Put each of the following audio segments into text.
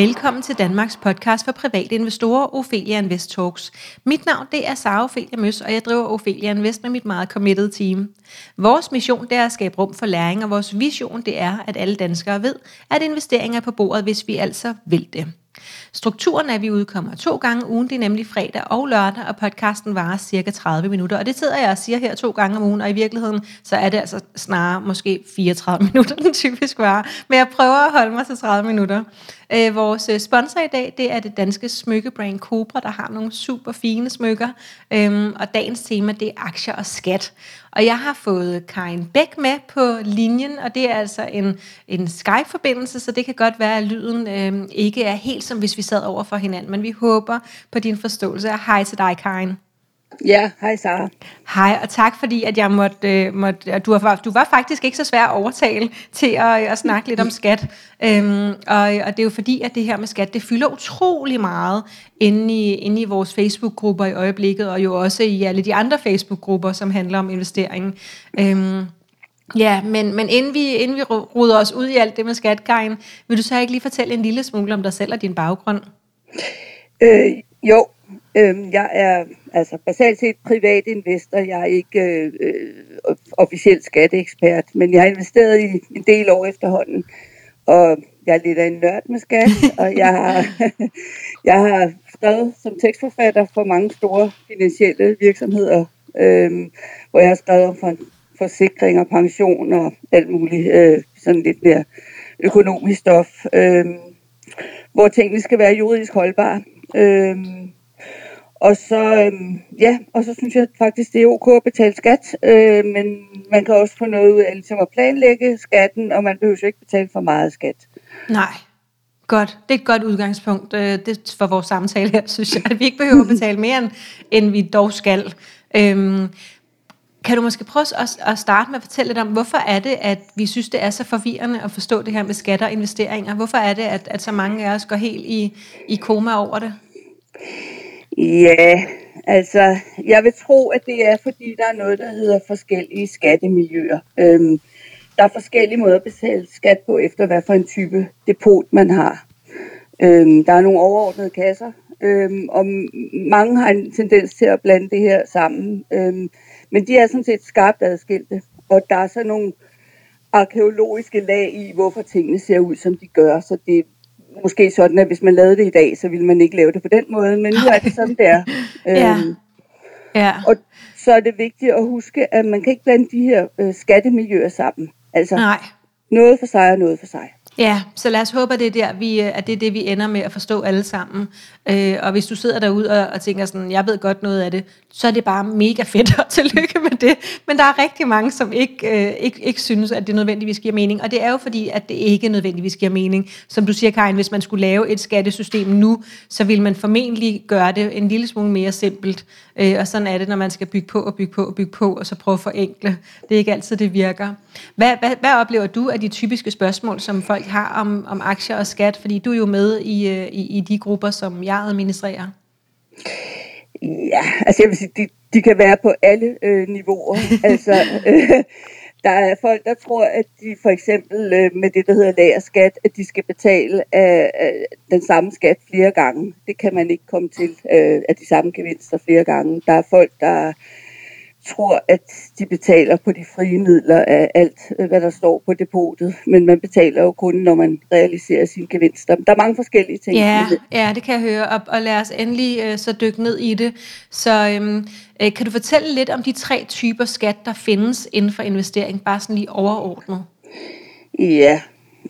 Velkommen til Danmarks podcast for private investorer, Ophelia Invest Talks. Mit navn det er Sara Ophelia Møs, og jeg driver Ophelia Invest med mit meget committed team. Vores mission det er at skabe rum for læring, og vores vision det er, at alle danskere ved, at investeringer er på bordet, hvis vi altså vil det. Strukturen er, at vi udkommer to gange ugen, det er nemlig fredag og lørdag, og podcasten varer cirka 30 minutter. Og det sidder jeg og siger her to gange om ugen, og i virkeligheden, så er det altså snarere måske 34 minutter, den typisk varer. Men jeg prøver at holde mig til 30 minutter. Øh, vores øh, sponsor i dag, det er det danske smykkebrand Cobra, der har nogle super fine smykker. Øhm, og dagens tema, det er aktier og skat. Og jeg har fået Karin Bæk med på linjen, og det er altså en, en Skype-forbindelse, så det kan godt være, at lyden øh, ikke er helt som hvis vi sad over for hinanden, men vi håber på din forståelse. Og Hej til dig, Karin. Ja, hej Sara. Hej, og tak fordi, at jeg måtte, øh, måtte du, var, du var faktisk ikke så svær at overtale til at, at snakke lidt om skat. Øhm, og, og det er jo fordi, at det her med skat, det fylder utrolig meget inde i, inde i vores Facebook-grupper i øjeblikket, og jo også i alle de andre Facebook-grupper, som handler om investering. Øhm, Ja, men, men inden, vi, inden vi ruder os ud i alt det med skat, Karin, vil du så ikke lige fortælle en lille smule om dig selv og din baggrund? Øh, jo, øh, jeg er altså basalt set privat investor. Jeg er ikke øh, øh, officielt skatteekspert, men jeg har investeret i en del år efterhånden. Og jeg er lidt af en nørd med skat, og jeg har, jeg har skrevet som tekstforfatter for mange store finansielle virksomheder, øh, hvor jeg har skrevet om for forsikring og pension og alt muligt øh, sådan lidt mere økonomisk stof, øh, hvor tingene skal være juridisk holdbare. Øh, og så, øh, ja, og så synes jeg faktisk, det er ok at betale skat, øh, men man kan også få noget ud af ligesom at planlægge skatten, og man behøver jo ikke betale for meget skat. Nej, godt. Det er et godt udgangspunkt øh, det for vores samtale her, synes jeg, at vi ikke behøver at betale mere, end, end vi dog skal. Øhm, kan du måske prøve at, at starte med at fortælle lidt om, hvorfor er det, at vi synes, det er så forvirrende at forstå det her med skatter og investeringer? Hvorfor er det, at, at så mange af os går helt i, i koma over det? Ja, altså, jeg vil tro, at det er, fordi der er noget, der hedder forskellige skattemiljøer. Øhm, der er forskellige måder at betale skat på, efter hvad for en type depot man har. Øhm, der er nogle overordnede kasser, øhm, og mange har en tendens til at blande det her sammen. Øhm, men de er sådan set skarpt adskilte, og der er så nogle arkeologiske lag i, hvorfor tingene ser ud, som de gør. Så det måske sådan, at hvis man lavede det i dag, så ville man ikke lave det på den måde, men nu er det sådan, det er. ja. Øhm, ja. Og så er det vigtigt at huske, at man kan ikke blande de her øh, skattemiljøer sammen. Altså, Nej. noget for sig og noget for sig. Ja, så lad os håbe, at det er, der, vi, øh, at det er det, vi ender med at forstå alle sammen. Øh, og hvis du sidder derude og, og tænker sådan, jeg ved godt noget af det, så er det bare mega fedt, og tillykke med det. Men der er rigtig mange, som ikke, øh, ikke, ikke synes, at det nødvendigvis giver mening. Og det er jo fordi, at det ikke nødvendigvis giver mening. Som du siger, Karin, hvis man skulle lave et skattesystem nu, så vil man formentlig gøre det en lille smule mere simpelt. Øh, og sådan er det, når man skal bygge på og bygge på og bygge på, og så prøve at forenkle. Det er ikke altid, det virker. Hvad, hvad, hvad oplever du af de typiske spørgsmål, som folk har om, om aktier og skat? Fordi du er jo med i, øh, i, i de grupper, som jeg administrerer. Ja, altså jeg vil sige, de, de kan være på alle øh, niveauer. altså, øh, der er folk, der tror, at de for eksempel øh, med det, der hedder lagerskat, at de skal betale af, af den samme skat flere gange. Det kan man ikke komme til øh, af de samme gevinster flere gange. Der er folk, der tror, at de betaler på de frie midler af alt, øh, hvad der står på depotet. Men man betaler jo kun, når man realiserer sine gevinster. Der er mange forskellige ting. Ja, ja det kan jeg høre. Og, og lad os endelig øh, så dykke ned i det. Så øhm, øh, kan du fortælle lidt om de tre typer skat, der findes inden for investering? Bare sådan lige overordnet. Ja,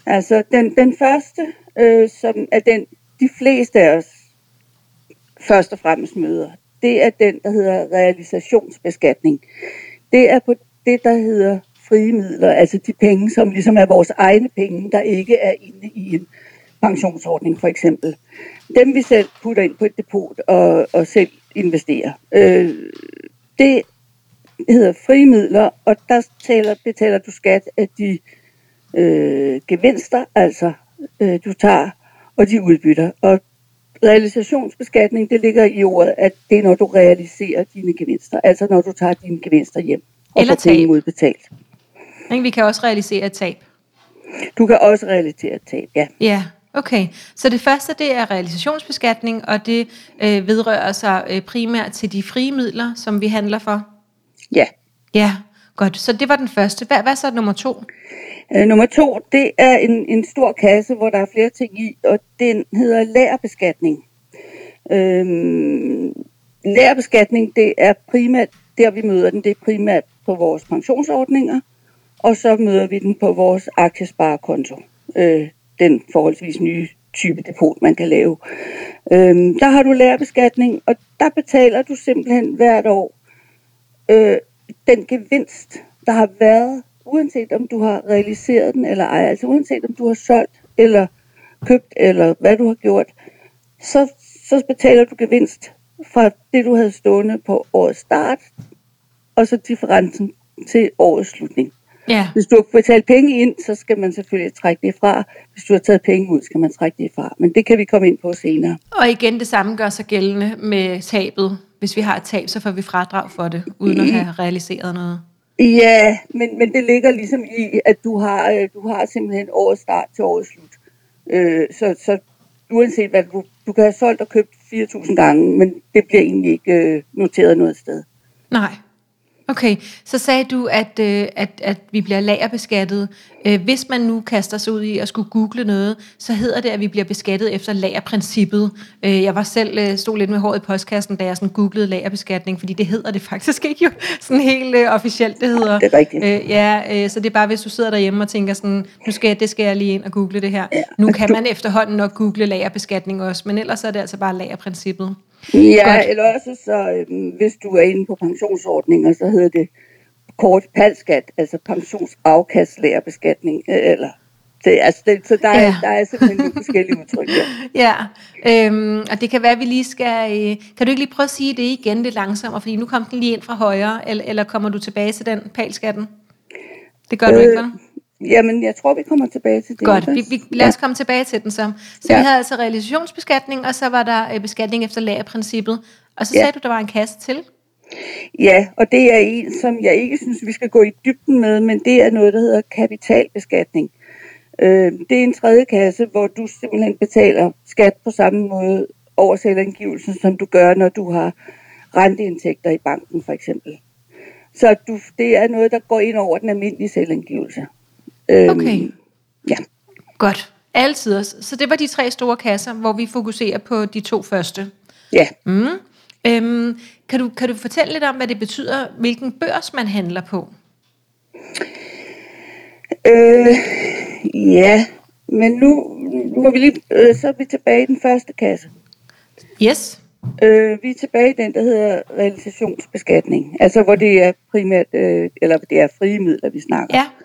altså den, den første, øh, som er den, de fleste af os først og fremmest møder, det er den, der hedder realisationsbeskatning. Det er på det, der hedder frie midler, altså de penge, som ligesom er vores egne penge, der ikke er inde i en pensionsordning for eksempel. Dem vi selv putter ind på et depot og, og selv investerer. Øh, det hedder frie midler, og der taler, betaler du skat af de øh, gevinster, altså øh, du tager, og de udbytter. Og realisationsbeskatning, det ligger i ordet, at det er, når du realiserer dine gevinster. Altså når du tager dine gevinster hjem og Eller får penge udbetalt. Men vi kan også realisere tab. Du kan også realisere tab, ja. Ja, Okay, så det første det er realisationsbeskatning, og det øh, vedrører sig øh, primært til de frie midler, som vi handler for? Ja. Ja, godt. Så det var den første. Hvad, hvad så nummer to? Øh, nummer to, det er en, en stor kasse, hvor der er flere ting i, og den hedder lærerbeskatning. Øhm, lærerbeskatning, det er primært, der vi møder den, det er primært på vores pensionsordninger, og så møder vi den på vores aktiesparekonto. Øh, den forholdsvis nye type depot, man kan lave. Øhm, der har du lærerbeskatning, og der betaler du simpelthen hvert år øh, den gevinst, der har været, uanset om du har realiseret den eller ej, altså uanset om du har solgt eller købt eller hvad du har gjort, så, så betaler du gevinst fra det, du havde stående på årets start, og så differencen til årets slutning. Ja. Hvis du har betalt penge ind, så skal man selvfølgelig trække det fra. Hvis du har taget penge ud, skal man trække det fra. Men det kan vi komme ind på senere. Og igen, det samme gør sig gældende med tabet. Hvis vi har et tab, så får vi fradrag for det, uden at have realiseret noget. Ja, men, men det ligger ligesom i, at du har, øh, du har simpelthen årets start til årets slut. Øh, så, så uanset hvad, du, du kan have solgt og købt 4.000 gange, men det bliver egentlig ikke øh, noteret noget sted. Nej. Okay, så sagde du, at, øh, at, at vi bliver lagerbeskattet. Øh, hvis man nu kaster sig ud i at skulle google noget, så hedder det, at vi bliver beskattet efter lagerprincippet. Øh, jeg var selv øh, stod lidt med håret i postkassen, da jeg sådan googlede lagerbeskatning, fordi det hedder det faktisk ikke jo sådan helt øh, officielt, det hedder. Det er rigtigt. Øh, ja, øh, så det er bare, hvis du sidder derhjemme og tænker sådan, nu skal jeg, det skal jeg lige ind og google det her. Ja, Nu kan du- man efterhånden nok google lagerbeskatning også, men ellers er det altså bare lagerprincippet. Ja, Godt. eller også så, øhm, hvis du er inde på pensionsordninger, så hedder det kort palskat, altså pensionsafkastlærerbeskatning, øh, eller det, altså det, så der er, Ja. der er simpelthen nogle forskellige udtryk der. Ja, øhm, og det kan være, at vi lige skal... Øh, kan du ikke lige prøve at sige det igen lidt langsommere, fordi nu kom den lige ind fra højre, eller, eller kommer du tilbage til den palskatten? Det gør du Øh, ikke, vel? Jamen, jeg tror, vi kommer tilbage til det. Godt, vi, vi, lad os komme tilbage til den så. Så Ja. vi havde altså realisationsbeskatning, og så var der øh, beskatning efter lagerprincippet. Og så Ja. sagde du, der var en kasse til. Ja, og det er en, som jeg ikke synes, vi skal gå i dybden med, men det er noget, der hedder kapitalbeskatning. Øh, det er en tredje kasse, hvor du simpelthen betaler skat på samme måde over selvangivelsen, som du gør, når du har renteindtægter i banken for eksempel. Så du, det er noget, der går ind over den almindelige selvangivelse. Øhm, Okay. Ja. Godt. Altid. også. Så det var de tre store kasser, hvor vi fokuserer på de to første. Ja. Mm. Øhm, kan, du, kan du fortælle lidt om, hvad det betyder, hvilken børs man handler på? Øh, ja, men nu, nu må vi lige, øh, så er vi tilbage i den første kasse. Yes. Øh, vi er tilbage i den, der hedder realisationsbeskatning. Altså, hvor det er primært, øh, eller det er frie midler, vi snakker. Ja, ja.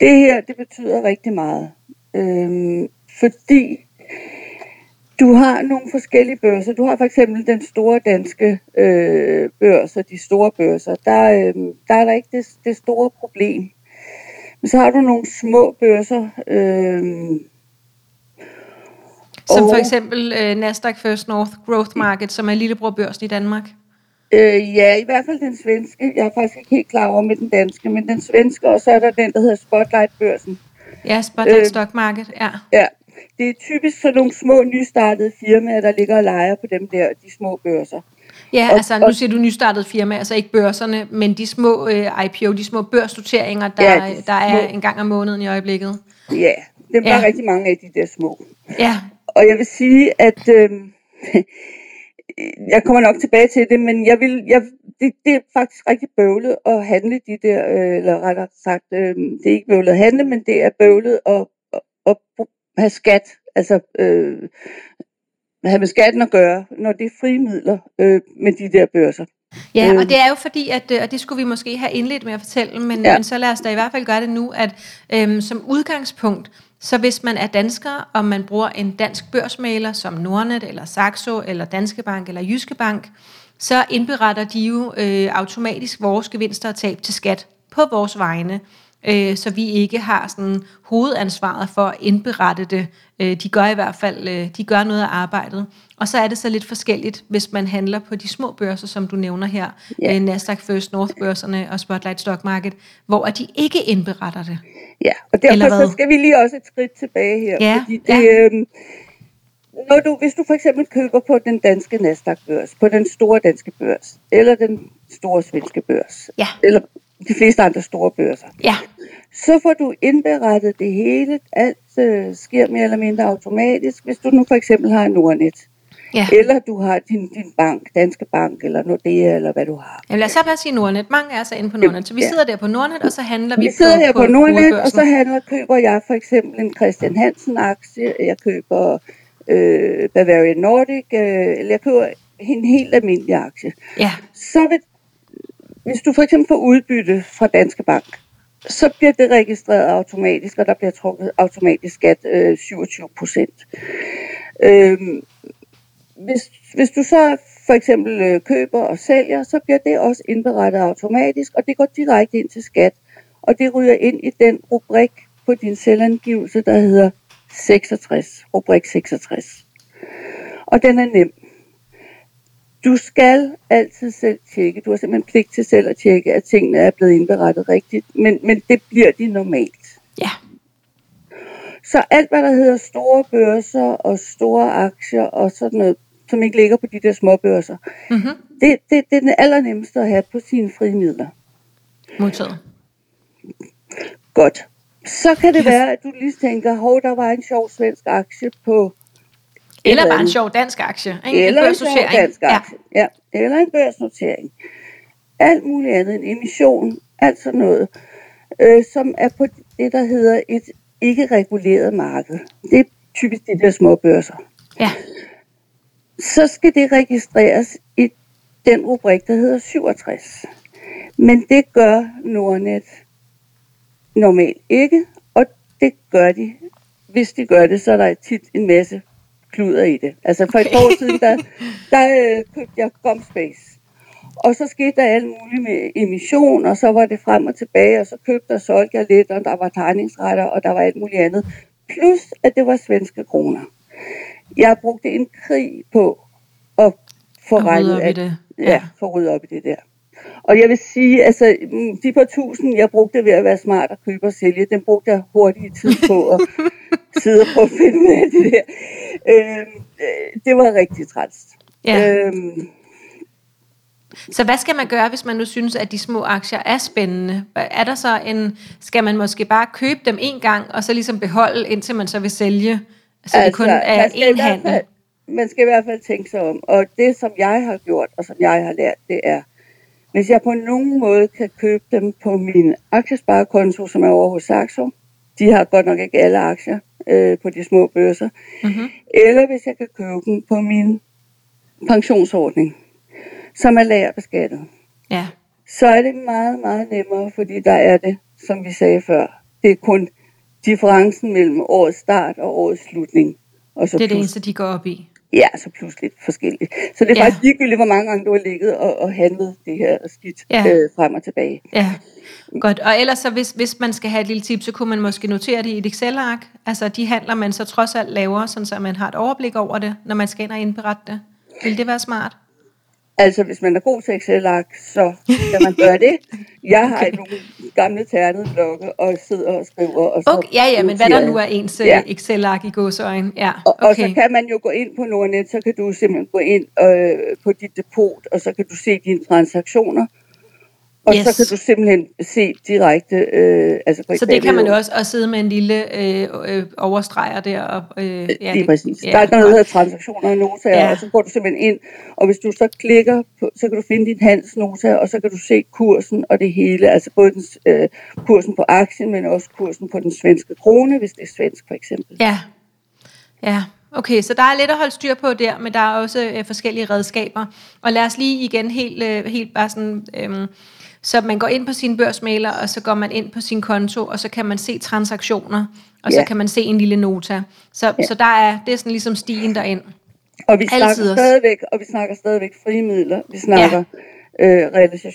Det her, det betyder rigtig meget. Øh, fordi du har nogle forskellige børser. Du har for eksempel den store danske øh, børs og de store børser. Der, øh, der er der ikke det, det store problem. Men så har du nogle små børser. Øh, Som for Og- eksempel øh, Nasdaq First North Growth Market, som er lillebror-børsen i Danmark. Øh, ja, i hvert fald den svenske. Jeg er faktisk ikke helt klar over med den danske, men den svenske, og så er der den, der hedder Spotlight-børsen. Ja, Spotlight Øh. Stock Market, ja. Ja, det er typisk sådan nogle små nystartede firmaer, der ligger og leger på dem der, de små børser. Ja, Og- altså nu siger du nystartet firma, altså ikke børserne, men de små øh, IPO, de små børsnoteringer, der, Ja, de der er små. en gang om måneden i øjeblikket. Ja, dem er Ja. rigtig mange af de der små. Ja, Og jeg vil sige, at øh, jeg kommer nok tilbage til det, men jeg vil, jeg, det, det er faktisk rigtig bøvlet at handle de der, øh, eller rettere sagt, øh, det er ikke bøvlet at handle, men det er bøvlet at, at, at have skat, altså øh, have med skatten at gøre, når det er frie midler øh, med de der børser. Ja, Øh. og det er jo fordi, at, øh, og det skulle vi måske have indledt med at fortælle, men. Ja. men så lad os da i hvert fald gøre det nu, at øhm, som udgangspunkt, så hvis man er dansker, og man bruger en dansk børsmaler som Nordnet, eller Saxo, eller Danske Bank, eller Jyske Bank, så indberetter de jo øh, automatisk vores gevinster og tab til skat på vores vegne øh, så vi ikke har sådan hovedansvaret for at indberette det. Øh, de gør i hvert fald øh, de gør noget af arbejdet. Og så er det så lidt forskelligt, hvis man handler på de små børser, som du nævner her, Ja. øh, Nasdaq First North-børserne og Spotlight Stock Market, hvor de ikke indberetter det. Ja, og derfor så skal vi lige også et skridt tilbage her. Ja, fordi det, ja. øhm, når du, hvis du for eksempel køber på den danske Nasdaq-børs, på den store danske børs, eller den store svenske børs, Ja. eller de fleste andre store børser, Ja, så får du indberettet det hele. Alt øh, sker mere eller mindre automatisk. Hvis du nu for eksempel har Nordnet, ja. eller du har din, din bank, Danske Bank, eller Nordea, eller hvad du har. Jamen lad os så bare sige Nordnet. Mange er så inde på Nordnet. Så vi Ja. sidder der på Nordnet, og så handler vi, Vi sidder på, her på, Nordnet, og så handler, køber jeg for eksempel en Christian Hansen aktie, jeg køber øh, Bavarian Nordic, øh, eller jeg køber en helt almindelig aktie. Ja, Så vil, hvis du for eksempel får udbytte fra Danske Bank, så bliver det registreret automatisk, og der bliver trukket automatisk skat øh, 27 procent. Øh, hvis, hvis du så for eksempel øh, køber og sælger, så bliver det også indberettet automatisk, og det går direkte ind til skat. Og det ryger ind i den rubrik på din selvangivelse, der hedder 66, rubrik 66. Og den er nem. Du skal altid selv tjekke. Du har simpelthen pligt til selv at tjekke, at tingene er blevet indberettet rigtigt. Men, men det bliver de normalt. ja, Så alt, hvad der hedder store børser og store aktier og sådan noget, som ikke ligger på de der små børser, mm-hmm. det, det, det er den allernemmeste at have på sine frie midler. modtaget. Godt. Så kan det Yes. være, at du lige tænker, hov, der var en sjov svensk aktie på... Eller bare en sjov dansk aktie. Ikke? Eller en sjov børsnotering. dansk aktie. Ja. ja. Eller en børsnotering. Alt muligt andet. En emission. Alt sådan noget. Øh, som er på det, der hedder et ikke reguleret marked. Det er typisk de der små børser. Ja, så skal det registreres i den rubrik, der hedder 67. Men det gør Nordnet normalt ikke, og det gør de. Hvis de gør det, så er der tit en masse kluder i det. Altså for et par år siden, der, der øh, købte jeg Gumspace. Og så skete der alt muligt med emission, og så var det frem og tilbage, og så købte og solgte jeg lidt, og der var tegningsretter, og der var alt muligt andet. Plus, at det var svenske kroner. Jeg brugte en krig på at få Og rydde regnet det. Ja, Ja. få ryddet op i det der. Og jeg vil sige, altså mm, de par tusind, jeg brugte ved at være smart og købe og sælge, den brugte jeg hurtigt tid på at sidde og prøve at finde ud af det der. Øhm, øh, det var rigtig træls. ja. Øhm, Så hvad skal man gøre, hvis man nu synes, at de små aktier er spændende? Er der så en, skal man måske bare købe dem en gang, og så ligesom beholde, indtil man så vil sælge, så det kun er Altså, i én handel? fald- Man skal i hvert fald tænke sig om. Og det, som jeg har gjort, og som jeg har lært, det er, hvis jeg på nogen måde kan købe dem på min aktiesparekonto, som er over hos Saxo, de har godt nok ikke alle aktier øh, på de små børser, Mm-hmm. eller hvis jeg kan købe dem på min pensionsordning, som er lagerbeskattet, Ja, så er det meget, meget nemmere, fordi der er det, som vi sagde før, det er kun differencen mellem årets start og årets slutning. Og så det er det eneste, de går op i. Ja, så plus lidt forskelligt. Så det er Ja. faktisk ligegyldigt, hvor mange gange du har ligget og, og handlet det her skidt Ja. ja. øh, frem og tilbage. Ja, godt. Og ellers så, hvis, hvis man skal have et lille tip, så kunne man måske notere det i et Excel-ark. Altså de handler man så trods alt laver, sådan så man har et overblik over det, når man skal ind og indberette det. Vil det være smart? Altså, hvis man er god til Excel-ark, så kan man gøre det. Jeg har Okay. okay. nogle gamle ternede blokke og sidder og skriver. Og så Okay, ja, ja, men hvad der nu er ens ja. Ja. Excel-ark i gåsøjne. Ja, Og, og okay. så kan man jo gå ind på Nordnet, så kan du simpelthen gå ind øh, på dit depot, og så kan du se dine transaktioner. Og Yes. så kan du simpelthen se direkte... Øh, altså på Så det kan man jo også, og sidde med en lille øh, øh, overstreger der. Og, øh, ja, det- præcis. ja, der er noget, der hedder transaktioner og notaer, ja. og så går du simpelthen ind, og hvis du så klikker, på, så kan du finde din handelsnota, og så kan du se kursen og det hele, altså både den, øh, kursen på aktien, men også kursen på den svenske krone, hvis det er svensk for eksempel. Ja, ja. Okay, så der er lidt at holde styr på der, men der er også øh, forskellige redskaber. Og lad os lige igen helt, øh, helt bare sådan... Øh, så man går ind på sin børsmailer, og så går man ind på sin konto, og så kan man se transaktioner, og så Ja. kan man se en lille nota. Så, Ja. så der er, det er sådan ligesom stigen derind. Og vi snakker Altid også. stadigvæk, og vi snakker stadigvæk frie midler. Vi snakker øh,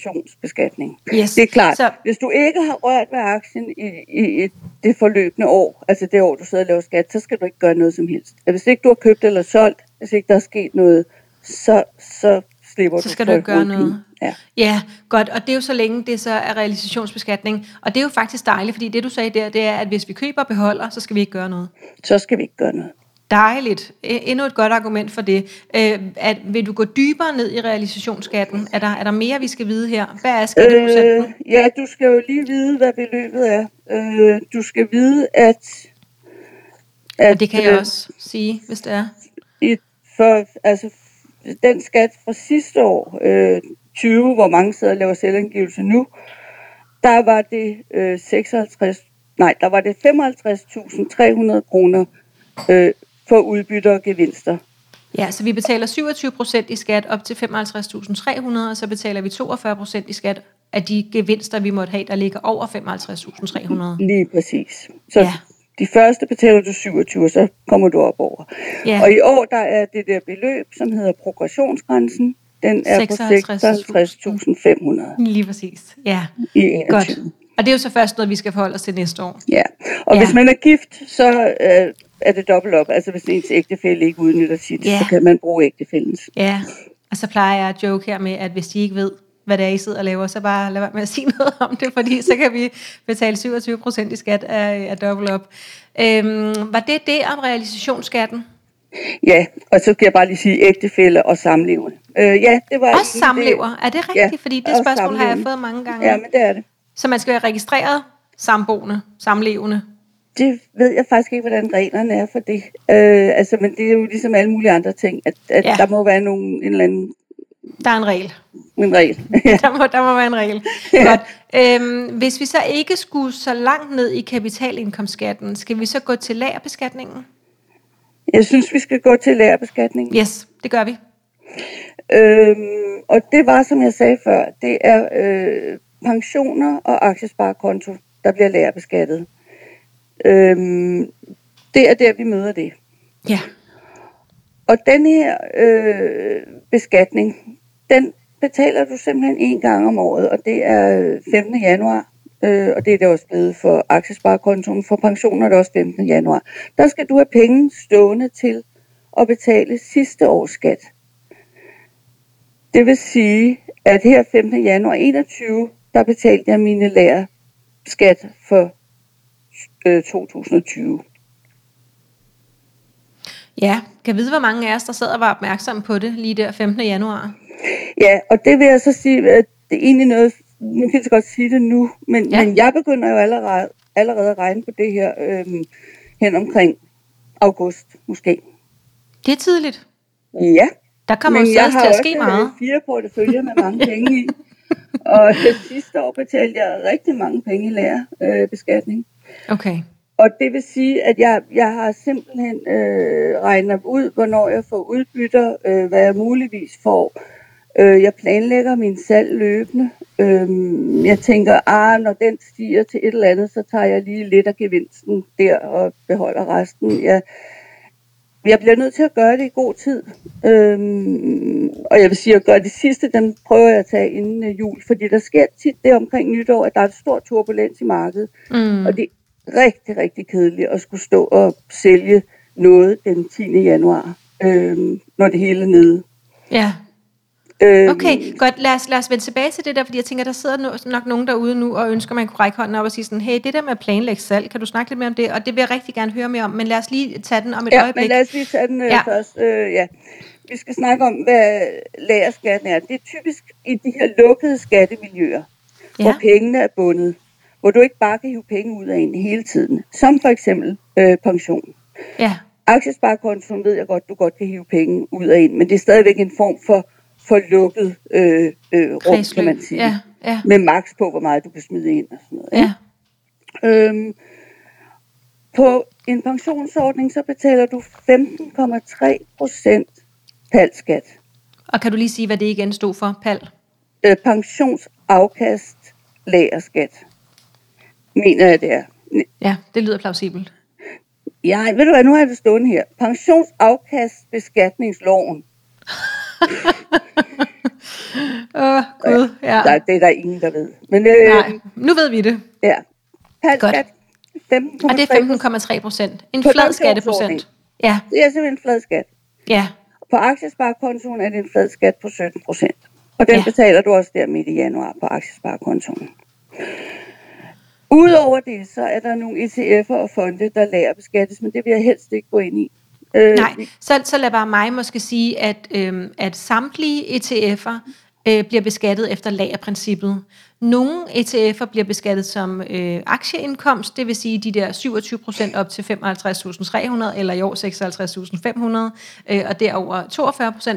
realisationsbeskatning. Yes. Det er klart, Så, så... hvis du ikke har rørt ved aktien i, i, i det forløbende år, altså det år, du sidder og laver skat, så skal du ikke gøre noget som helst. Hvis ikke du har købt eller solgt, hvis ikke der er sket noget, så, så slipper Så du skal du ikke gøre noget. Ja. ja, godt. Og det er jo så længe, det så er realisationsbeskatning. Og det er jo faktisk dejligt, fordi det du sagde der, det er, at hvis vi køber og beholder, så skal vi ikke gøre noget. Så skal vi ikke gøre noget. Dejligt. E- Endnu et godt argument for det. Øh, at, vil du gå dybere ned i realisationsskatten? Er der, er der mere, vi skal vide her? Hvad er skatteprocenten? Øh, ja, du skal jo lige vide, hvad beløbet er. Øh, du skal vide, at... at og det kan jeg øh, også sige, hvis det er. for, altså, den skat fra sidste år, øh, 20, hvor mange sidder og laver selvangivelse nu, der var det øh, 56, nej, der var det 55.300 kroner øh, for udbytter og gevinster. Ja, så vi betaler 27 procent i skat op til 55.300, og så betaler vi 42 procent i skat af de gevinster, vi måtte have, der ligger over 55.300. Lige præcis. Så Ja. De første betaler du 27, og så kommer du op over. Ja. Og i år, der er det der beløb, som hedder progressionsgrænsen, den er 56.000. på 56.500 Lige præcis. Ja, i 21. godt. Og det er jo så først noget, vi skal forholde os til næste år. Ja, og ja. hvis man er gift, så øh, er det dobbelt op. Altså hvis ens ægtefælle ikke udnytter sit, Ja. så kan man bruge ægtefællens. Ja, og så plejer jeg at joke her med, at hvis de ikke ved, hvad det er, I sidder og laver, så bare lad være med at sige noget om det, fordi så kan vi betale 27 procent i skat af, af dobbelt op. Øhm, var det det om realisationsskatten? Ja, og så skal jeg bare lige sige ægtefælle og samlevende. Øh, ja, det var Også samlever, er det rigtigt? Ja, fordi det spørgsmål har jeg fået mange gange. Ja, men det er det. Så man skal være registreret samboende, samlevende. Det ved jeg faktisk ikke, hvordan reglerne er for det. Øh, altså, men det er jo ligesom alle mulige andre ting, at, at ja. der må være nogen, en eller anden Der er en regel. en regel. der, må, der må være en regel. Godt. Øhm, hvis vi så ikke skulle så langt ned i kapitalindkomstskatten, skal vi så gå til lagerbeskatningen? jeg synes, vi skal gå til lærerbeskatning. Yes, det gør vi. Øhm, og det var, som jeg sagde før, det er øh, pensioner og aktiesparekonto, der bliver lærerbeskattet. Øhm, det er der, vi møder det. Ja. Og den her øh, beskatning, den betaler du simpelthen en gang om året, og det er øh, 15. januar. Øh, og det er det også blevet for aktiesparekontoen. For pensioner er det også 15. januar. Der skal du have penge stående til at betale sidste års skat. Det vil sige, at her 15. januar 21, der betalte jeg mine lærer skat for øh, 2020. Ja, kan vide, hvor mange af os, der sad og var opmærksomme på det lige der 15. januar? Ja, og det vil jeg så sige, at det er egentlig noget, nu kan jeg så godt sige det nu, men, Ja. men jeg begynder jo allerede, allerede at regne på det her øhm, hen omkring august måske. Det er tidligt. Ja, Der kommer men jo jeg stadig har til at ske meget. fire porteføljer med mange penge i. Og sidste år betalte jeg rigtig mange penge i lærerbeskatning. Øh. Okay. Og det vil sige, at jeg, jeg har simpelthen øh, regnet ud, hvornår jeg får udbytter, øh, hvad jeg muligvis får. Øh, jeg planlægger min salg løbende. Øh, jeg tænker, ah, når den stiger til et eller andet, så tager jeg lige lidt af gevinsten der og beholder resten. Jeg, jeg bliver nødt til at gøre det i god tid. Øhm, og jeg vil sige, at gøre det sidste, den prøver jeg at tage inden øh, jul, fordi der sker tit det omkring nytår, at der er et stor turbulens i markedet. Mm. Og det er rigtig, rigtig kedeligt at skulle stå og sælge noget den 10. januar, øhm, når det hele er nede. Ja, Øhm, okay. Godt, lad os, lad os vende tilbage til det der, fordi jeg tænker, der sidder no- nok nogen derude nu og ønsker, at man kunne række hånden op og sige sådan, hey, det der med at planlægge salg, kan du snakke lidt mere om det? Og det vil jeg rigtig gerne høre mere om, men lad os lige tage den om et Ja, øjeblik. men lad os lige tage den øh, ja. først. Øh, ja. Vi skal snakke om, hvad lagerskatten er. Det er typisk i de her lukkede skattemiljøer, ja. hvor pengene er bundet. Hvor du ikke bare kan hive penge ud af en hele tiden. Som for eksempel øh, pension. Ja, Aktiesparekontoen ved jeg godt, du godt kan hive penge ud af en, men det er stadigvæk en form for, for lukket øh, øh, rum, kredsløb. kan man sige. Ja, ja, Med maks på, hvor meget du kan smide ind og sådan noget. ikke? ja. Øhm, på en pensionsordning, så betaler du 15,3 procent palskat. Og kan du lige sige, hvad det igen stod for, Pal? Øh, pensionsafkast lagerskat. Mener jeg, det er. Ja, det lyder plausibelt. Ja, ved du hvad, nu har jeg det stående her. Pensionsafkastbeskatningsloven. Åh, oh, gud, ja. Der, det er der ingen, der ved. Men øh, Nej, nu ved vi det. ja, halv Godt. skat, 15,3 Og det er 15,3 procent. En På flad skatteprocent. Ja, Det er simpelthen en flad skat. ja. På aktiesparekontoen er det en flad skat på 17 procent. Og den ja. betaler du også der midt i januar på aktiesparekontoen. Udover det, så er der nogle ETF'er og fonde, der lager beskattes, men det vil jeg helst ikke gå ind i. Øh, Nej, så, så lad bare mig måske sige, at, øhm, at samtlige ETF'er øh, bliver beskattet efter lagerprincippet. Nogle ETF'er bliver beskattet som øh, aktieindkomst, det vil sige de der 27% op til 55.300, eller i år 56.500, øh, og derover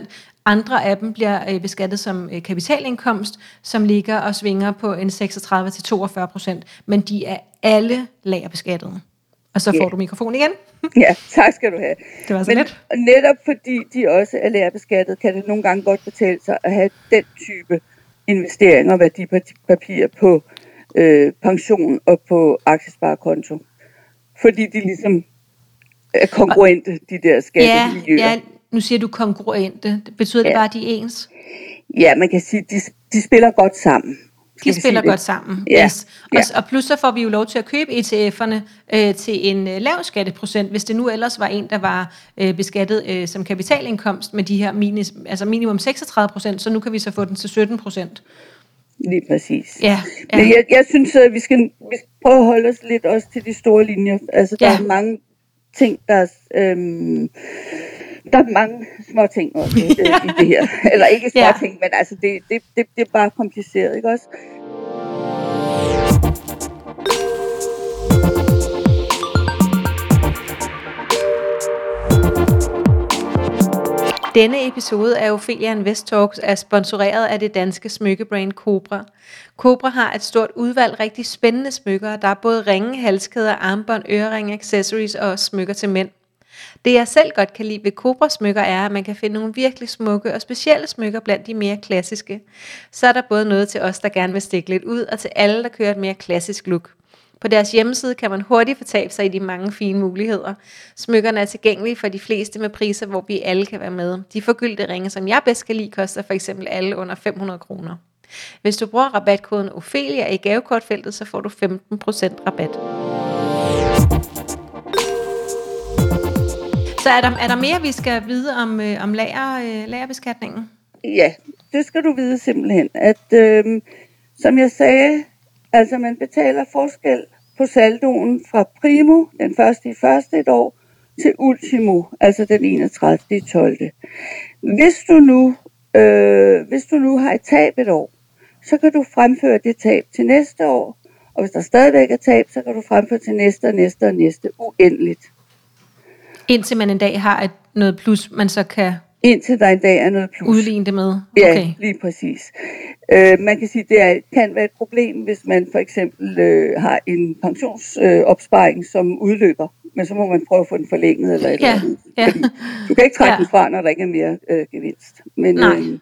42%. Andre af dem bliver øh, beskattet som øh, kapitalindkomst, som ligger og svinger på en 36-42%, men de er alle lagerbeskattede. Og så får Ja. du mikrofon igen. Ja, tak skal du have. Det var så Men let. netop fordi de også er lærebeskattet, kan det nogle gange godt betale sig at have den type investeringer og værdipapirer på øh, pension og på aktiesparekonto. Fordi de ligesom er kongruente, de der Ja, skattemiljøer. ja, nu siger du kongruente. Det betyder det Ja. bare, at de er ens? Ja, man kan sige, de, de spiller godt sammen. De spiller det? godt sammen. Ja, Yes. Og, ja. og plus så får vi jo lov til at købe ETF'erne øh, til en øh, lav skatteprocent, hvis det nu ellers var en, der var øh, beskattet øh, som kapitalindkomst med de her minis, altså minimum 36 procent, så nu kan vi så få den til 17 procent. Lige præcis. Ja, ja. Men jeg, jeg synes, at vi skal, vi skal prøve at holde os lidt også til de store linjer. Altså, der Ja. er mange ting, der er, øhm, der er mange små ting også øh, i det her. Eller ikke små Ja. ting, men altså, det, det, det, det er bare kompliceret, ikke også? Denne episode af Ophelia Invest Talks er sponsoreret af det danske smykkebrand Cobra. Cobra har et stort udvalg rigtig spændende smykker. Der er både ringe, halskæder, armbånd, øreringe, accessories og smykker til mænd. Det jeg selv godt kan lide ved Cobra smykker er, at man kan finde nogle virkelig smukke og specielle smykker blandt de mere klassiske. Så er der både noget til os, der gerne vil stikke lidt ud, og til alle, der kører et mere klassisk look. På deres hjemmeside kan man hurtigt fortabe sig i de mange fine muligheder. Smykkerne er tilgængelige for de fleste med priser, hvor vi alle kan være med. De forgyldte ringe, som jeg bedst kan lide, koster for eksempel alle under 500 kroner. Hvis du bruger rabatkoden Ophelia i gavekortfeltet, så får du 15% rabat. Så er der, er der mere, vi skal vide om, øh, om lager, øh, lagerbeskatningen? Ja, det skal du vide simpelthen, at øh, som jeg sagde, altså man betaler forskel på saldoen fra primo, den første i første et år, til ultimo, altså den 31. i 12. Hvis du nu, øh, hvis du nu har et tab et år, så kan du fremføre det tab til næste år, og hvis der stadigvæk er tab, så kan du fremføre til næste og næste og næste uendeligt. Indtil man en dag har et, noget plus, man så kan Indtil der en dag er noget plus. udligne det med. Ja, Okay. lige præcis. Øh, man kan sige, at det er, kan være et problem, hvis man for eksempel øh, har en pensionsopsparing, øh, som udløber, men så må man prøve at få den forlænget eller et Ja, eller andet. ja. Fordi du kan ikke trække Ja. ja. den fra, når der ikke er mere øh, gevinst. Men Nej. øh,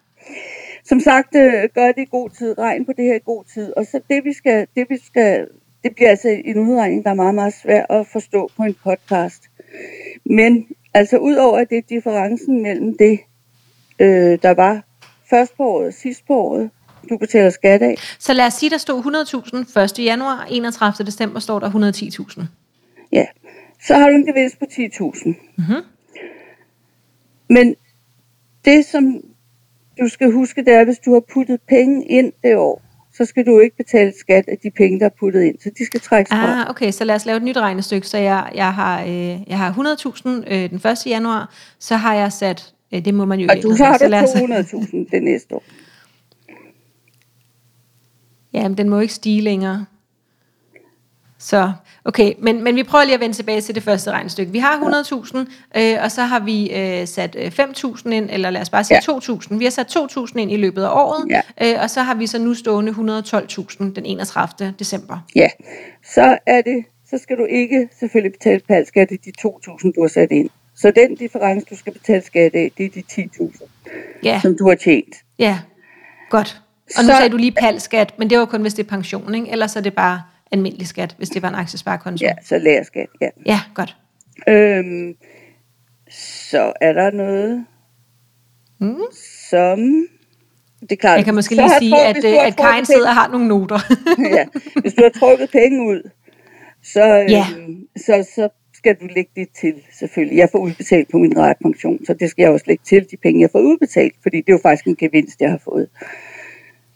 som sagt, øh, gør det i god tid. Regn på det her i god tid. Og så det vi skal, det vi skal, det bliver altså en udregning, der er meget, meget svær at forstå på en podcast. Men altså udover at det er differencen mellem det, øh, der var først på året og sidst på året, du betaler skat af. Så lad os sige, der stod 100.000 1. januar, 31. december står der 110.000. Ja, så har du en gevinst på 10.000. Mhm. Men det, som du skal huske, det er, hvis du har puttet penge ind det år, så skal du ikke betale skat af de penge, der er puttet ind. Så de skal trækkes fra. Ah, okay, så lad os lave et nyt regnestykke. Så jeg, jeg har, øh, jeg har 100.000 øh, den 1. januar, så har jeg sat, øh, det må man jo Og i du har du 200.000 det næste år. Ja, men den må ikke stige længere. Så, okay, men, men vi prøver lige at vende tilbage til det første regnestykke. Vi har 100.000, øh, og så har vi øh, sat øh, 5.000 ind, eller lad os bare sige Ja. 2.000. Vi har sat 2.000 ind i løbet af året, Ja. øh, og så har vi så nu stående 112.000 den 31. december. Ja, så er det, så skal du ikke selvfølgelig betale palskat af de 2.000, du har sat ind. Så den difference, du skal betale skat af, det er de 10.000, Ja, som du har tjent. ja, godt. Og nu Så- sagde du lige palskat, men det var kun, hvis det er pension, ikke? Ellers er det bare almindelig skat, hvis det var en aktiesparekonto. Ja, så lærerskat, ja. ja godt. Øhm, så er der noget, Mm. som Det er klart. Jeg kan måske lige sige, trukket- at, øh, at Karin sidder og har nogle noter. ja. Hvis du har trukket penge ud, så, Ja. øhm, så, så skal du lægge det til, selvfølgelig. Jeg får udbetalt på min pension, så det skal jeg også lægge til, de penge, jeg får udbetalt, fordi det er jo faktisk en gevinst, jeg har fået.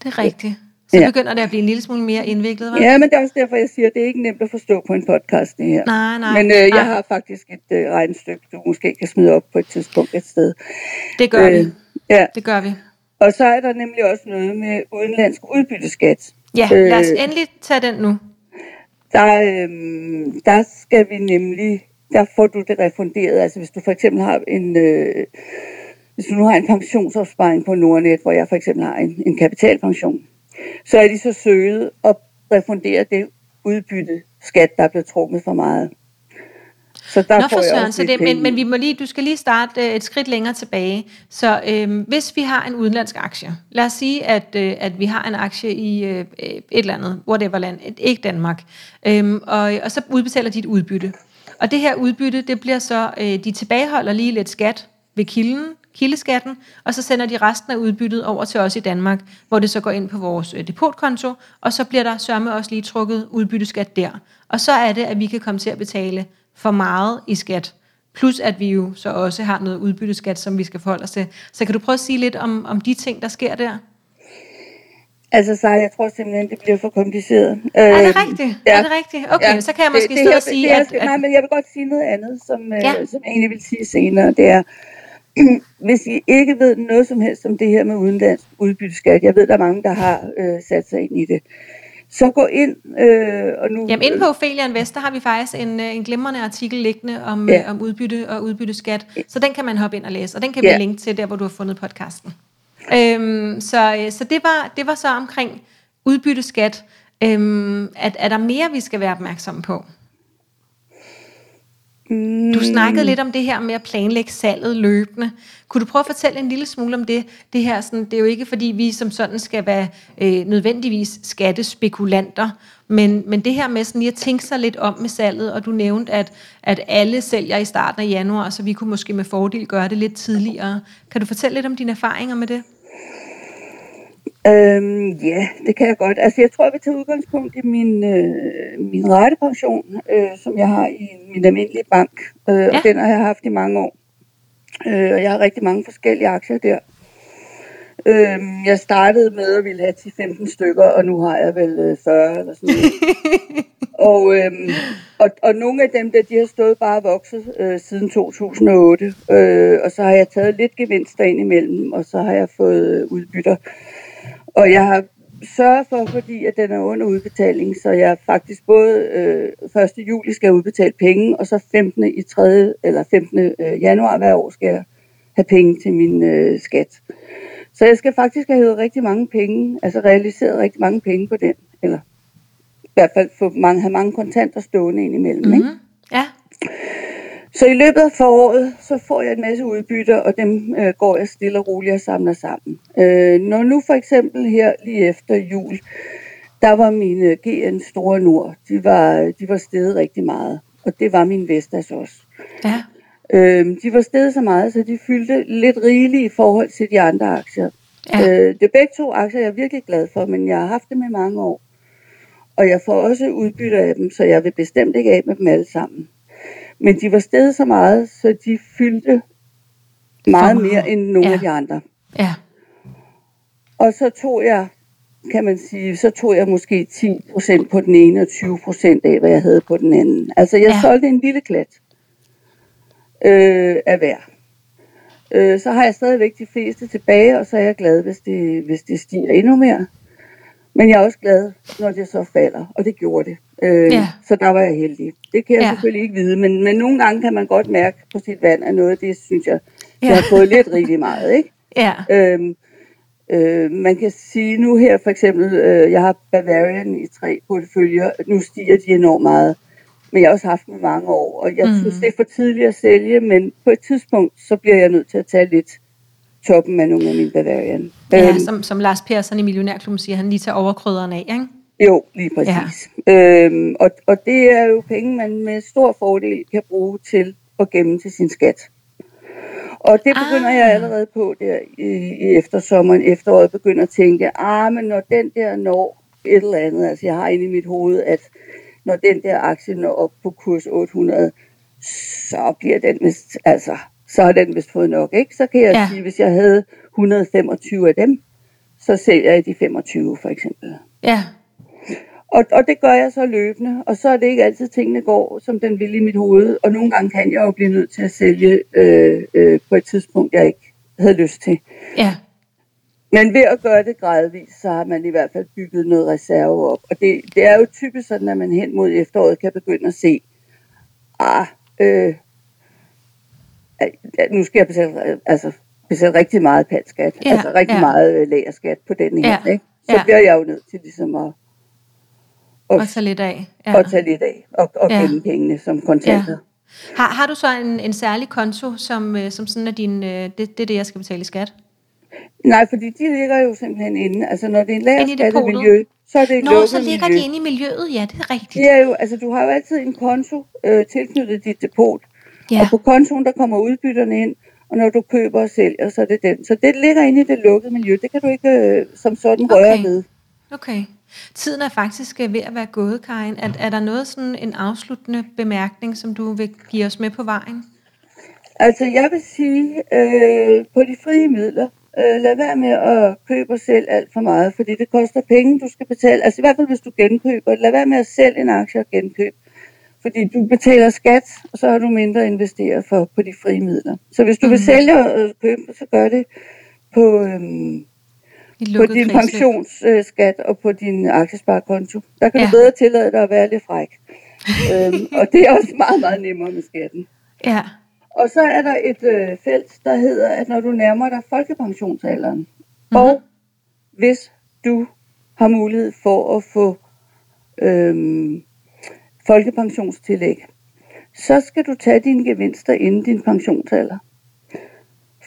Det er rigtigt. Så Ja. begynder det at blive en lille smule mere indviklet, hva'? Ja, men det er også derfor, jeg siger, at det er ikke nemt at forstå på en podcast, det her. Nej, nej. Men øh, jeg nej. har faktisk et øh, regnestykke, du måske kan smide op på et tidspunkt et sted. Det gør vi. Øh, ja, Det gør vi. og så er der nemlig også noget med udenlandsk udbytteskat. Ja, lad os øh, endelig tage den nu. Der, øhm, der skal vi nemlig, der får du det refunderet. Altså hvis du for eksempel har en, øh, hvis du nu har en pensionsopsparing på Nordnet, hvor jeg for eksempel har en, en kapitalpension, så er de så søget at refundere det udbytte skat, der er blevet trukket for meget. Så der Nå for søren, så det, men, men vi må lige, du skal lige starte øh, et skridt længere tilbage. Så øhm, hvis vi har en udenlandsk aktie, lad os sige, at, øh, at vi har en aktie i øh, et eller andet, whatever land, et, ikke Danmark, øhm, og, og så udbetaler de et udbytte. Og det her udbytte, det bliver så, øh, de tilbageholder lige lidt skat ved kilden, kildeskatten, og så sender de resten af udbyttet over til os i Danmark, hvor det så går ind på vores øh, depotkonto, og så bliver der sørme også lige trukket udbytteskat der. Og så er det, at vi kan komme til at betale for meget i skat. Plus at vi jo så også har noget udbytteskat, som vi skal forholde os til. Så kan du prøve at sige lidt om, om de ting, der sker der? Altså, så jeg tror simpelthen, det bliver for kompliceret. Er det Øhm, rigtigt? Er det rigtigt? Okay, så kan jeg måske det, stå det, og sige, det, at, det, at... Nej, men jeg vil godt sige noget andet, som, Ja. ja. som jeg egentlig vil sige senere. Det er, hvis I ikke ved noget som helst om det her med udenlandsk udbytteskat, jeg ved, der er mange, der har øh, sat sig ind i det, så gå ind, øh, og nu... Jamen inde på Ophelia Invest, der har vi faktisk en, øh, en glimrende artikel liggende om, Ja. ja. om udbytte og udbytteskat. Så den kan man hoppe ind og læse, og den kan vi Ja. linke til der, hvor du har fundet podcasten. Øhm, så øh, så det, var, det var så omkring udbytteskat. Øhm, at, er der mere, vi skal være opmærksomme på? Mm, Du snakkede lidt om det her med at planlægge salget løbende. Kunne du prøve at fortælle en lille smule om det? Det her, sådan, det er jo ikke fordi, vi som sådan skal være øh, nødvendigvis skattespekulanter, men, men det her med sådan lige at tænke sig lidt om med salget, og du nævnte, at, at alle sælger i starten af januar, så vi kunne måske med fordel gøre det lidt tidligere. Kan du fortælle lidt om dine erfaringer med det? Øhm, ja, det kan jeg godt. Altså, jeg tror, jeg vil tage udgangspunkt i min, øh, min ratepension, øh, som jeg har i min almindelige bank. Øh, ja. Og den har jeg haft i mange år. Øh, og jeg har rigtig mange forskellige aktier der. Øh, jeg startede med at ville have 10-15 stykker, og nu har jeg vel øh, 40 eller sådan noget. og, øhm, og, og nogle af dem der, de har stået bare og vokset øh, siden 2008. Øh, og så har jeg taget lidt gevinster ind imellem, og så har jeg fået øh, udbytter. Og jeg har sørget for, fordi at den er under udbetaling, så jeg faktisk både øh, 1. juli skal udbetale penge, og så 15. i 3. eller 15. Øh, januar hver år skal jeg have penge til min øh, skat. Så jeg skal faktisk have hævet rigtig mange penge, altså realiseret rigtig mange penge på den, eller i hvert fald få mange, have mange kontanter stående ind imellem. Mm-hmm. Ikke? Så i løbet af foråret, så får jeg en masse udbytter, og dem øh, går jeg stille og roligt og samler sammen. Øh, når nu for eksempel her lige efter jul, der var mine GN Store Nord, de var, de var steget rigtig meget, og det var min Vestas også. ja, Øh, de var steget så meget, så de fyldte lidt rigeligt i forhold til de andre aktier. Ja. Øh, det er begge to aktier, jeg er virkelig glad for, men jeg har haft dem i mange år. Og jeg får også udbytte af dem, så jeg vil bestemt ikke af med dem alle sammen. Men de var steget så meget, så de fyldte meget mere end nogle Ja. af de andre. ja, Og så tog jeg, kan man sige, så tog jeg måske 10% på den ene og 20% af, hvad jeg havde på den anden. Altså jeg ja. solgte en lille klat øh, af hver. Øh, så har jeg stadigvæk de fleste tilbage, og så er jeg glad, hvis det, hvis det stiger endnu mere. Men jeg er også glad, når det så falder, og det gjorde det. Øh, Ja. Så der var jeg heldig. Det kan jeg Ja. selvfølgelig ikke vide, men, men nogle gange kan man godt mærke på sit vand, at noget af det, synes jeg, Ja. jeg har fået lidt rigtig meget. Ikke? ja, Øhm, øh, man kan sige nu her for eksempel, øh, jeg har Bavarian i tre porteføljer, nu stiger de enormt meget, men jeg har også haft dem mange år, og jeg mm. synes, det er for tidligt at sælge, men på et tidspunkt, så bliver jeg nødt til at tage lidt toppen af nogle af mine Bavarian. ja Øhm, som, som Lars Persson i Millionærklubben siger, han lige tager overkrydderen af, ikke? Jo, lige præcis. Ja. Øhm, og, og det er jo penge, man med stor fordel kan bruge til at gemme til sin skat. Og det begynder ah. jeg allerede på der i, i eftersommeren, efteråret, begynder at tænke, ah, men når den der når et eller andet, altså jeg har inde i mit hoved, at når den der aktie når op på kurs 800, så bliver den vist, altså, så har den vist fået nok, ikke? Så kan jeg ja. sige, hvis jeg havde 125 af dem, så sælger jeg de 25 for eksempel. Ja. Og, og det gør jeg så løbende, og så er det ikke altid tingene går, som den vil i mit hoved. Og nogle gange kan jeg jo blive nødt til at sælge øh, øh, på et tidspunkt, jeg ikke havde lyst til. Ja. Men ved at gøre det gradvist, så har man i hvert fald bygget noget reserve op. Og det, det er jo typisk sådan, at man hen mod efteråret kan begynde at se, ah, øh, nu skal jeg betale, altså, betale rigtig meget patskat, ja, altså rigtig ja. meget øh, lagerskat på den her, ja, ikke? Så ja. bliver jeg jo nødt til ligesom at og, og tage lidt af. Ja. Og tage lidt af, og, og ja. gemme pengene som kontanter. Ja. Har, har du så en, en særlig konto, som, øh, som sådan er din, øh, det, det er det, jeg skal betale i skat? Nej, fordi de ligger jo simpelthen inde. Altså når det er en lagerskattemiljø, så er det Nå, lukket så ligger miljø. de inde i miljøet, ja, det er rigtigt. Det er jo, altså du har jo altid en konto øh, tilknyttet dit depot. Ja. Og på kontoen, der kommer udbytterne ind, og når du køber og sælger, så er det den. Så det ligger inde i det lukkede miljø. Det kan du ikke øh, som sådan røre Okay. ved. Okay. Tiden er faktisk øh, ved at være gået, Karin. Er, er der noget sådan en afsluttende bemærkning, som du vil give os med på vejen? Altså jeg vil sige, øh, på de frie midler, øh, lad være med at købe og sælge alt for meget, fordi det koster penge, du skal betale. Altså i hvert fald hvis du genkøber, lad være med at sælge en aktie og genkøbe. Fordi du betaler skat, og så har du mindre at investere for på de frie midler. Så hvis du mm. vil sælge og øh, købe, så gør det på, øhm, på din pensionsskat og på din aktiesparekonto. Der kan Ja. du bedre tillade dig at være lidt fræk. øhm, og det er også meget, meget nemmere med skatten. Ja. Og så er der et øh, felt, der hedder, at når du nærmer dig folkepensionsalderen, Mhm. mm-hmm. og hvis du har mulighed for at få øhm, folkepensionstillæg, så skal du tage dine gevinster inden din pensionsalder.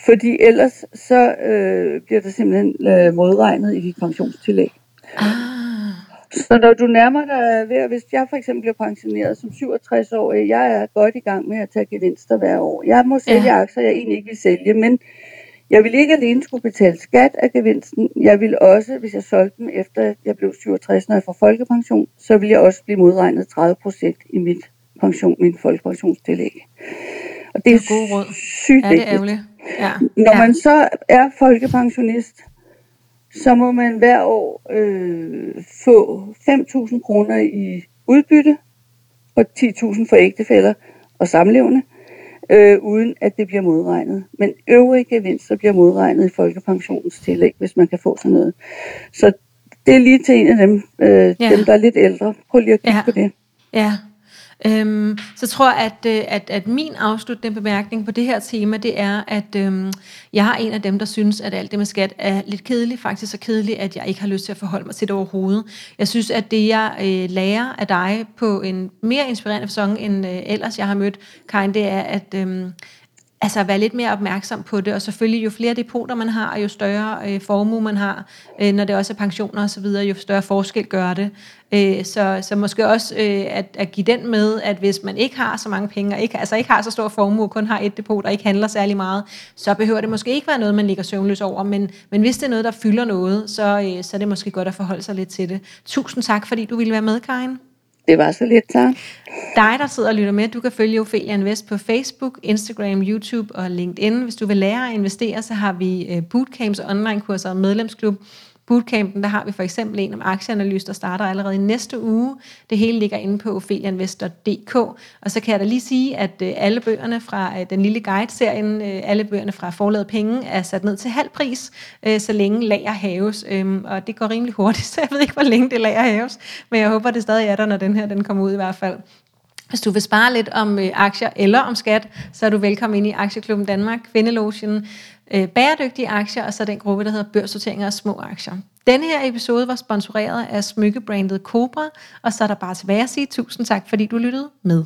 Fordi ellers så øh, bliver det simpelthen øh, modregnet i dit pensionstillæg. Ah. Så når du nærmer dig ved, hvis jeg for eksempel bliver pensioneret som 67-årig, jeg er godt i gang med at tage gevinster hver år. Jeg må sælge Ja. ja. aktier, jeg egentlig ikke vil sælge, men jeg vil ikke alene skulle betale skat af gevinsten. Jeg vil også, hvis jeg solgte dem efter jeg blev 67, når jeg får folkepension, så vil jeg også blive modregnet 30 procent i mit pension, min folkepensionstillæg. Og det er, Det er gode råd. sygt Ja, det er ærgerligt. Ja. Når ja. man så er folkepensionist, så må man hver år øh, få 5.000 kroner i udbytte og 10.000 for ægtefæller og samlevende, øh, uden at det bliver modregnet. Men øvrige gevinster bliver modregnet i folkepensionens tillæg, hvis man kan få sådan noget. Så det er lige til en af dem, øh, Ja. dem der er lidt ældre. Prøv lige at kigge ja. på det. Ja. Øhm, så jeg tror at, øh, at, at min afsluttende bemærkning på det her tema, det er, at øhm, jeg har en af dem, der synes, at alt det med skat er lidt kedeligt, faktisk så kedeligt, at jeg ikke har lyst til at forholde mig til det overhovedet. Jeg synes, at det jeg øh, lærer af dig på en mere inspirerende fasong, end øh, ellers jeg har mødt, Karin, det er, at øhm, altså være lidt mere opmærksom på det, og selvfølgelig jo flere depoter man har, og jo større øh, formue man har, øh, når det også er pensioner og så videre, jo større forskel gør det. Øh, så, så måske også øh, at, at give den med, at hvis man ikke har så mange penge, og ikke, altså ikke har så stor formue, kun har et depot, og ikke handler særlig meget, så behøver det måske ikke være noget, man ligger søvnløs over, men, men hvis det er noget, der fylder noget, så, øh, så er det måske godt at forholde sig lidt til det. Tusind tak, fordi du ville være med, Karin. Det var så lidt, så. Dig, der sidder og lytter med, du kan følge Ophelia Invest på Facebook, Instagram, YouTube og LinkedIn. Hvis du vil lære at investere, så har vi øh, bootcamps og online-kurser og medlemsklub. Bootcampen, der har vi for eksempel en om aktieanalyse, der starter allerede i næste uge. Det hele ligger inde på opheliainvest.dk. Og så kan jeg da lige sige, at øh, alle bøgerne fra øh, den lille guide-serien, øh, alle bøgerne fra Forladet Penge, er sat ned til halv pris, så længe lager haves. Øhm, og det går rimelig hurtigt, så jeg ved ikke, hvor længe det lager haves. Men jeg håber, det stadig er der, når den her den kommer ud i hvert fald. Hvis du vil spare lidt om øh, aktier eller om skat, så er du velkommen ind i Aktieklubben Danmark, Kvindelogen, øh, bæredygtige aktier, og så den gruppe, der hedder børssorteringer og små aktier. Denne her episode var sponsoreret af smykkebrandet Cobra, og så er der bare tilbage at sige tusind tak, fordi du lyttede med.